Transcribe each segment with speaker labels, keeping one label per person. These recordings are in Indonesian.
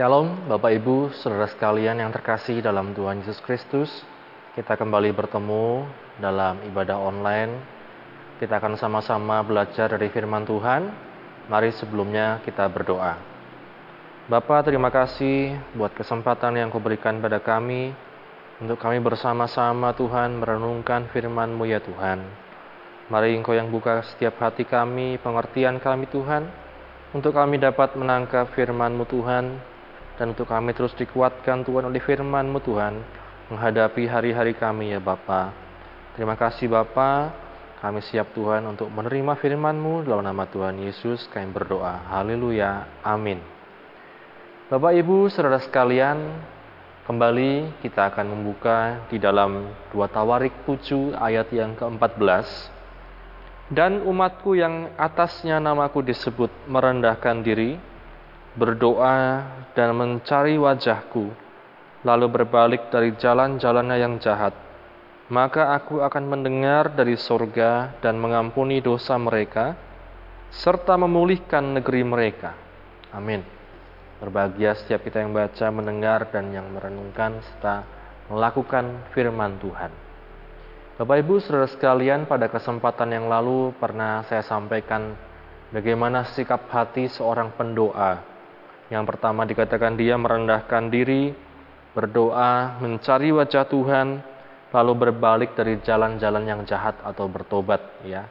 Speaker 1: Shalom Bapak Ibu, Saudara sekalian yang terkasih dalam Tuhan Yesus Kristus. Kita kembali bertemu dalam ibadah online. Kita akan sama-sama belajar dari firman Tuhan. Mari sebelumnya kita berdoa. Bapak, terima kasih buat kesempatan yang kau berikan pada kami untuk kami bersama-sama Tuhan merenungkan firman-Mu ya Tuhan. Mari Engkau yang buka setiap hati kami, pengertian kami Tuhan, untuk kami dapat menangkap firman-Mu Tuhan, dan untuk kami terus dikuatkan Tuhan oleh firman-Mu Tuhan menghadapi hari-hari kami ya Bapa. Terima kasih Bapa. Kami siap Tuhan untuk menerima firman-Mu dalam nama Tuhan Yesus kami berdoa. Haleluya. Amin. Bapak Ibu, saudara sekalian, kembali kita akan membuka di dalam dua Tawarik 7 ayat yang ke-14. Dan umatku yang atasnya namaku disebut merendahkan diri, berdoa dan mencari wajahku, lalu berbalik dari jalan-jalannya yang jahat, maka aku akan mendengar dari sorga dan mengampuni dosa mereka, serta memulihkan negeri mereka. Amin. Berbahagia setiap kita yang baca, mendengar, dan yang merenungkan, serta melakukan firman Tuhan. Bapak Ibu, saudara sekalian, pada kesempatan yang lalu pernah saya sampaikan bagaimana sikap hati seorang pendoa yang pertama dikatakan dia merendahkan diri, berdoa, mencari wajah Tuhan, lalu berbalik dari jalan-jalan yang jahat atau bertobat ya.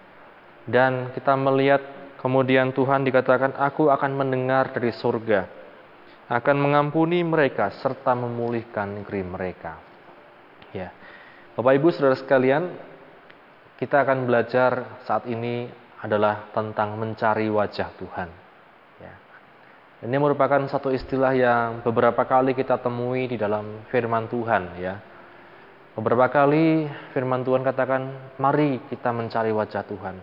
Speaker 1: Dan kita melihat kemudian Tuhan dikatakan aku akan mendengar dari surga, akan mengampuni mereka serta memulihkan negeri mereka. Ya. Bapak Ibu Saudara sekalian, kita akan belajar saat ini adalah tentang mencari wajah Tuhan. Ini merupakan satu istilah yang beberapa kali kita temui di dalam firman Tuhan ya. Beberapa kali firman Tuhan katakan, "Mari kita mencari wajah Tuhan."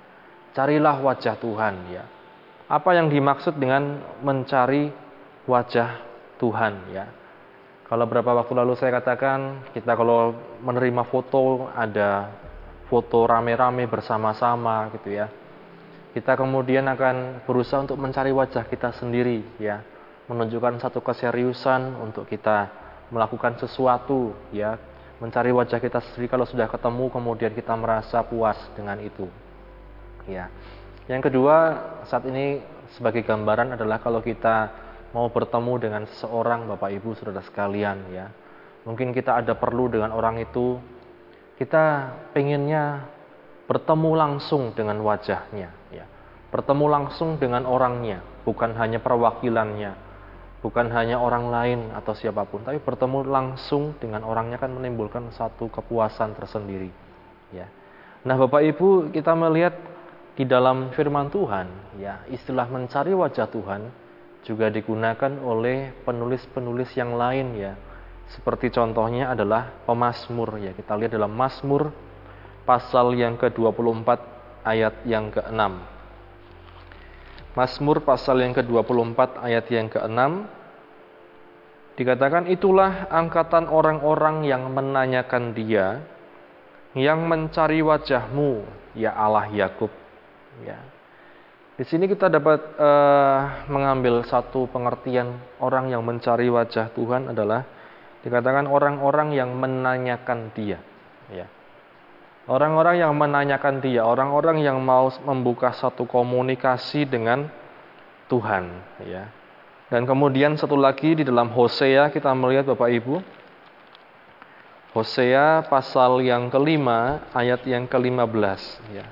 Speaker 1: Carilah wajah Tuhan ya. Apa yang dimaksud dengan mencari wajah Tuhan ya? Kalau beberapa waktu lalu saya katakan, kita kalau menerima foto ada foto rame-rame bersama-sama gitu ya kita kemudian akan berusaha untuk mencari wajah kita sendiri ya. Menunjukkan satu keseriusan untuk kita melakukan sesuatu ya. Mencari wajah kita sendiri kalau sudah ketemu kemudian kita merasa puas dengan itu ya. Yang kedua saat ini sebagai gambaran adalah kalau kita mau bertemu dengan seseorang Bapak Ibu Saudara sekalian ya. Mungkin kita ada perlu dengan orang itu. Kita pengennya bertemu langsung dengan wajahnya. ya bertemu langsung dengan orangnya bukan hanya perwakilannya bukan hanya orang lain atau siapa pun tapi bertemu langsung dengan orangnya kan menimbulkan satu kepuasan tersendiri ya. Nah Bapak Ibu kita melihat di dalam firman Tuhan ya istilah mencari wajah Tuhan juga digunakan oleh penulis-penulis yang lain ya. Seperti contohnya adalah pemazmur ya. Kita lihat dalam Mazmur pasal yang ke-24 ayat yang ke-6. Mazmur pasal yang ke-24 ayat yang ke-6 dikatakan itulah angkatan orang-orang yang menanyakan dia yang mencari wajahmu ya Allah Yakub. Ya. Di sini kita dapat uh, mengambil satu pengertian. Orang yang mencari wajah Tuhan adalah dikatakan orang-orang yang menanyakan dia. Ya Orang-orang yang menanyakan dia, orang-orang yang mau membuka satu komunikasi dengan Tuhan, ya. Dan kemudian satu lagi di dalam Hosea kita melihat Bapak Ibu, Hosea pasal yang kelima ayat yang kelima belas, ya.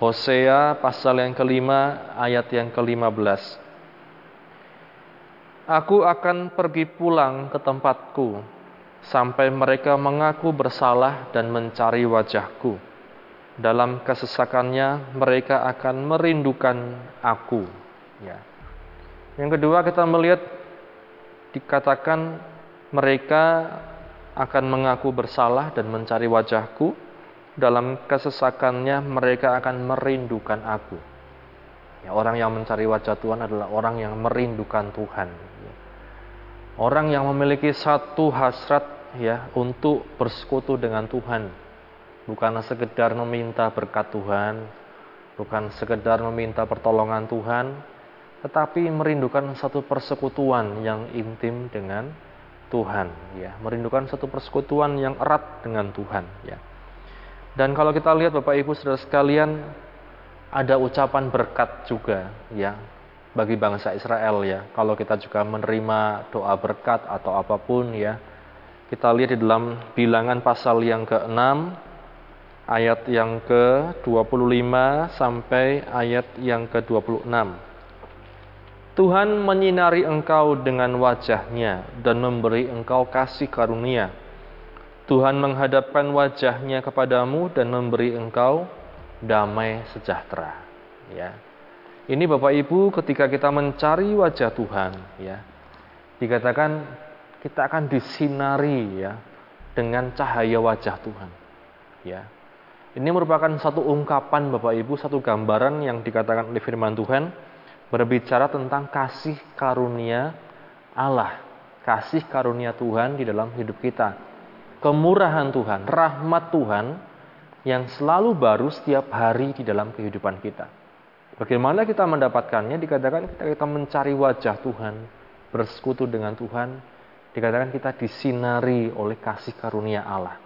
Speaker 1: Hosea pasal yang kelima ayat yang kelima belas. Aku akan pergi pulang ke tempatku sampai mereka mengaku bersalah dan mencari wajahku. Dalam kesesakannya mereka akan merindukan aku. Ya. Yang kedua kita melihat dikatakan mereka akan mengaku bersalah dan mencari wajahku. Dalam kesesakannya mereka akan merindukan aku. Ya, orang yang mencari wajah Tuhan adalah orang yang merindukan Tuhan. Orang yang memiliki satu hasrat ya untuk bersekutu dengan Tuhan. Bukan sekedar meminta berkat Tuhan, bukan sekedar meminta pertolongan Tuhan, tetapi merindukan satu persekutuan yang intim dengan Tuhan ya. Merindukan satu persekutuan yang erat dengan Tuhan ya. Dan kalau kita lihat Bapak Ibu Saudara sekalian ada ucapan berkat juga ya bagi bangsa Israel ya kalau kita juga menerima doa berkat atau apa pun ya kita lihat di dalam bilangan pasal yang ke-6 ayat yang ke-25 sampai ayat yang ke-26 Tuhan menyinari engkau dengan wajahnya dan memberi engkau kasih karunia. Tuhan menghadapkan wajahnya kepadamu dan memberi engkau damai sejahtera. Ya. Ini Bapak Ibu ketika kita mencari wajah Tuhan, ya. Dikatakan kita akan disinari ya dengan cahaya wajah Tuhan. Ya. Ini merupakan satu ungkapan Bapak Ibu, satu gambaran yang dikatakan oleh firman Tuhan berbicara tentang kasih karunia Allah, kasih karunia Tuhan di dalam hidup kita. Kemurahan Tuhan, rahmat Tuhan yang selalu baru setiap hari di dalam kehidupan kita. Bagaimana kita mendapatkannya? Dikatakan kita, kita mencari wajah Tuhan, bersekutu dengan Tuhan, dikatakan kita disinari oleh kasih karunia Allah.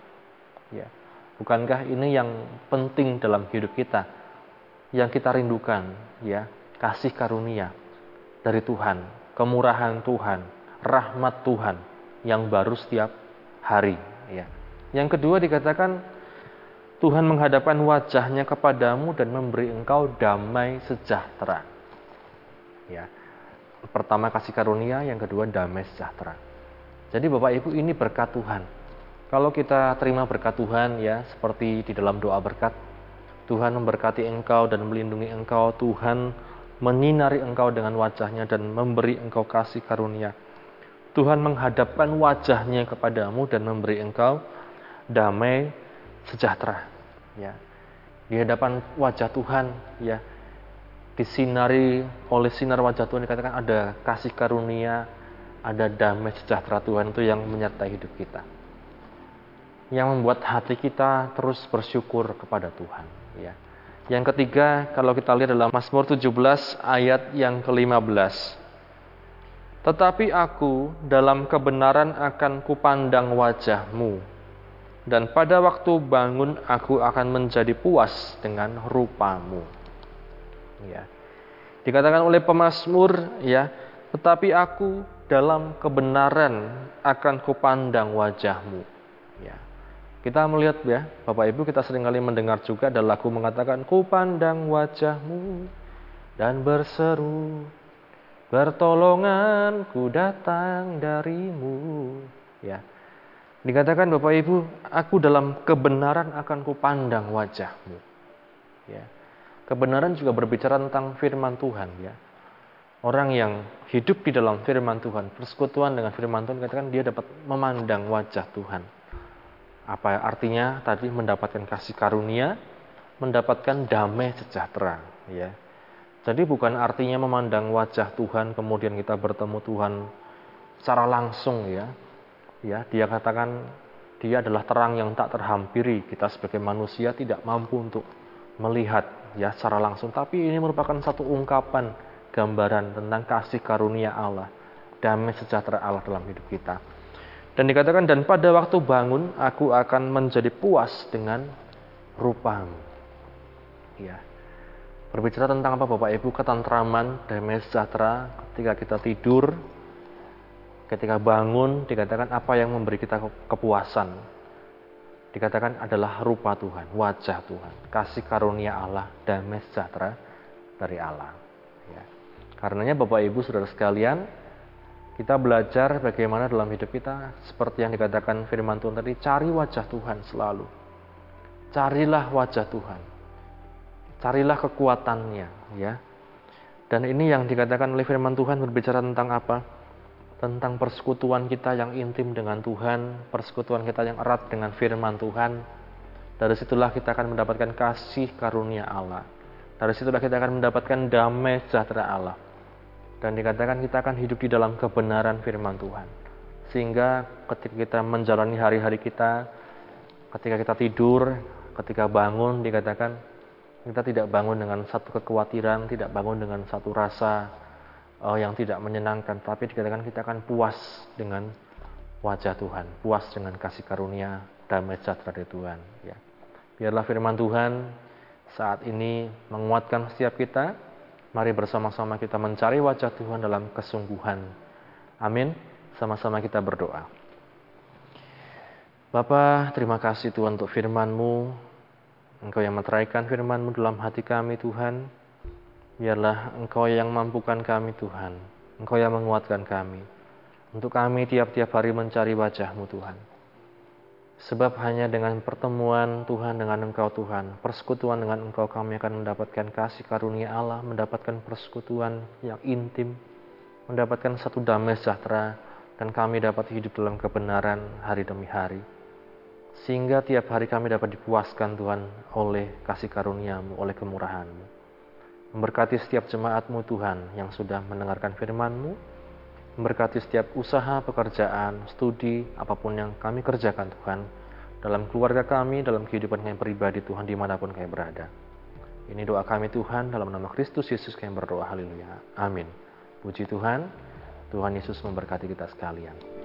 Speaker 1: Ya. Bukankah ini yang penting dalam hidup kita? Yang kita rindukan, ya kasih karunia dari Tuhan, kemurahan Tuhan, rahmat Tuhan yang baru setiap hari. Ya. Yang kedua dikatakan Tuhan menghadapkan wajahnya kepadamu dan memberi engkau damai sejahtera. Ya. Pertama kasih karunia, yang kedua damai sejahtera. Jadi Bapak Ibu ini berkat Tuhan. Kalau kita terima berkat Tuhan ya seperti di dalam doa berkat Tuhan memberkati engkau dan melindungi engkau, Tuhan menyinari engkau dengan wajahnya dan memberi engkau kasih karunia. Tuhan menghadapkan wajahnya kepadamu dan memberi engkau damai sejahtera. Ya. Di hadapan wajah Tuhan, ya, disinari oleh sinar wajah Tuhan dikatakan ada kasih karunia, ada damai sejahtera Tuhan itu yang menyertai hidup kita. Yang membuat hati kita terus bersyukur kepada Tuhan, ya. Yang ketiga, kalau kita lihat dalam Mazmur 17 ayat yang ke-15. Tetapi aku dalam kebenaran akan kupandang wajahmu, dan pada waktu bangun aku akan menjadi puas dengan rupamu. Ya. Dikatakan oleh pemazmur, ya, tetapi aku dalam kebenaran akan kupandang wajahmu. Ya. Kita melihat ya, Bapak Ibu kita sering kali mendengar juga ada lagu mengatakan ku pandang wajahmu dan berseru bertolongan ku datang darimu. Ya. Dikatakan Bapak Ibu, aku dalam kebenaran akan ku pandang wajahmu. Ya. Kebenaran juga berbicara tentang firman Tuhan ya. Orang yang hidup di dalam firman Tuhan, persekutuan dengan firman Tuhan, katakan dia dapat memandang wajah Tuhan apa artinya tadi mendapatkan kasih karunia, mendapatkan damai sejahtera, ya. Jadi bukan artinya memandang wajah Tuhan kemudian kita bertemu Tuhan secara langsung ya. Ya, dia katakan dia adalah terang yang tak terhampiri. Kita sebagai manusia tidak mampu untuk melihat ya secara langsung, tapi ini merupakan satu ungkapan gambaran tentang kasih karunia Allah, damai sejahtera Allah dalam hidup kita. Dan dikatakan, dan pada waktu bangun, aku akan menjadi puas dengan rupamu. Ya. Berbicara tentang apa Bapak Ibu? Ketentraman, damai sejahtera ketika kita tidur, ketika bangun, dikatakan apa yang memberi kita kepuasan. Dikatakan adalah rupa Tuhan, wajah Tuhan, kasih karunia Allah, damai sejahtera dari Allah. Ya. Karenanya Bapak Ibu, Saudara sekalian, kita belajar bagaimana dalam hidup kita seperti yang dikatakan firman Tuhan tadi, cari wajah Tuhan selalu. Carilah wajah Tuhan. Carilah kekuatannya, ya. Dan ini yang dikatakan oleh firman Tuhan berbicara tentang apa? Tentang persekutuan kita yang intim dengan Tuhan, persekutuan kita yang erat dengan firman Tuhan. Dari situlah kita akan mendapatkan kasih karunia Allah. Dari situlah kita akan mendapatkan damai sejahtera Allah dan dikatakan kita akan hidup di dalam kebenaran firman Tuhan. Sehingga ketika kita menjalani hari-hari kita, ketika kita tidur, ketika bangun dikatakan kita tidak bangun dengan satu kekhawatiran, tidak bangun dengan satu rasa uh, yang tidak menyenangkan, tapi dikatakan kita akan puas dengan wajah Tuhan, puas dengan kasih karunia damai sejahtera dari Tuhan. Ya. Biarlah firman Tuhan saat ini menguatkan setiap kita. Mari bersama-sama kita mencari wajah Tuhan dalam kesungguhan. Amin. Sama-sama kita berdoa. Bapa, terima kasih Tuhan untuk firman-Mu. Engkau yang meteraikan firman-Mu dalam hati kami Tuhan. Biarlah Engkau yang mampukan kami Tuhan. Engkau yang menguatkan kami. Untuk kami tiap-tiap hari mencari wajah-Mu Tuhan. Sebab hanya dengan pertemuan Tuhan dengan Engkau Tuhan, persekutuan dengan Engkau kami akan mendapatkan kasih karunia Allah, mendapatkan persekutuan yang intim, mendapatkan satu damai sejahtera, dan kami dapat hidup dalam kebenaran hari demi hari. Sehingga tiap hari kami dapat dipuaskan Tuhan oleh kasih karuniamu, oleh kemurahanmu. Memberkati setiap jemaatmu Tuhan yang sudah mendengarkan firmanmu, memberkati setiap usaha, pekerjaan, studi, apa pun yang kami kerjakan Tuhan, dalam keluarga kami, dalam kehidupan kami pribadi Tuhan, di mana pun kami berada. Ini doa kami Tuhan, dalam nama Kristus Yesus kami berdoa, haleluya. Amin. Puji Tuhan, Tuhan Yesus memberkati kita sekalian.